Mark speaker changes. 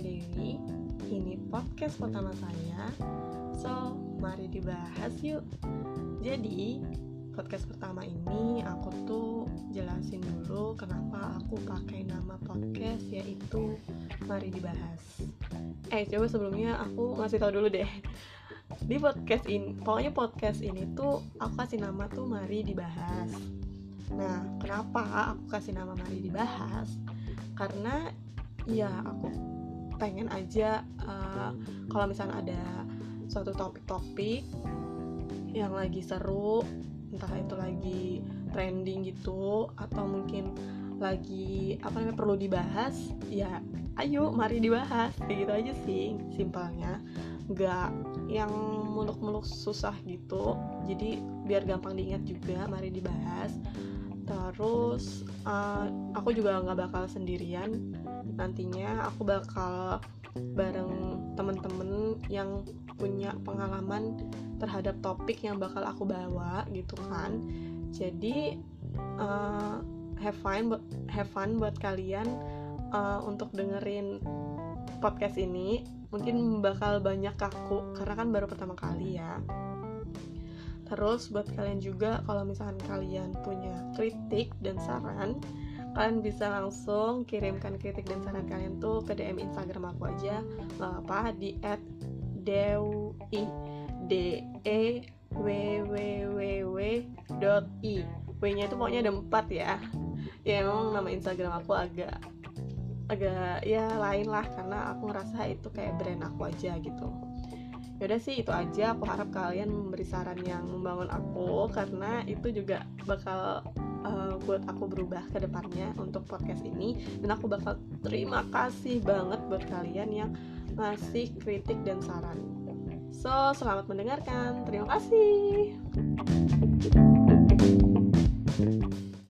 Speaker 1: Dewi. Ini podcast pertama saya. So, mari dibahas yuk. Jadi, podcast pertama ini aku tuh jelasin dulu kenapa aku pakai nama podcast yaitu Mari Dibahas. Eh, coba sebelumnya aku ngasih tahu dulu deh. Di podcast ini, pokoknya podcast ini tuh aku kasih nama tuh Mari Dibahas. Nah, kenapa aku kasih nama Mari Dibahas? Karena ya aku pengen aja uh, kalau misalnya ada suatu topik-topik yang lagi seru entah itu lagi trending gitu atau mungkin lagi apa namanya perlu dibahas ya ayo mari dibahas. Kayak gitu aja sih simpelnya. Nggak yang muluk-muluk susah gitu. Jadi biar gampang diingat juga mari dibahas terus uh, aku juga nggak bakal sendirian. Nantinya aku bakal bareng temen-temen yang punya pengalaman terhadap topik yang bakal aku bawa gitu kan. Jadi uh, have fun have fun buat kalian uh, untuk dengerin podcast ini. Mungkin bakal banyak kaku karena kan baru pertama kali ya Terus buat kalian juga kalau misalkan kalian punya kritik dan saran, kalian bisa langsung kirimkan kritik dan saran kalian tuh ke DM Instagram aku aja, nggak apa di @dewi d e w w w w dot i. W nya itu pokoknya ada empat ya. Ya emang nama Instagram aku agak agak ya lain lah karena aku ngerasa itu kayak brand aku aja gitu yaudah sih itu aja. Aku harap kalian memberi saran yang membangun aku karena itu juga bakal uh, buat aku berubah ke depannya untuk podcast ini. Dan aku bakal terima kasih banget buat kalian yang ngasih kritik dan saran. So selamat mendengarkan. Terima kasih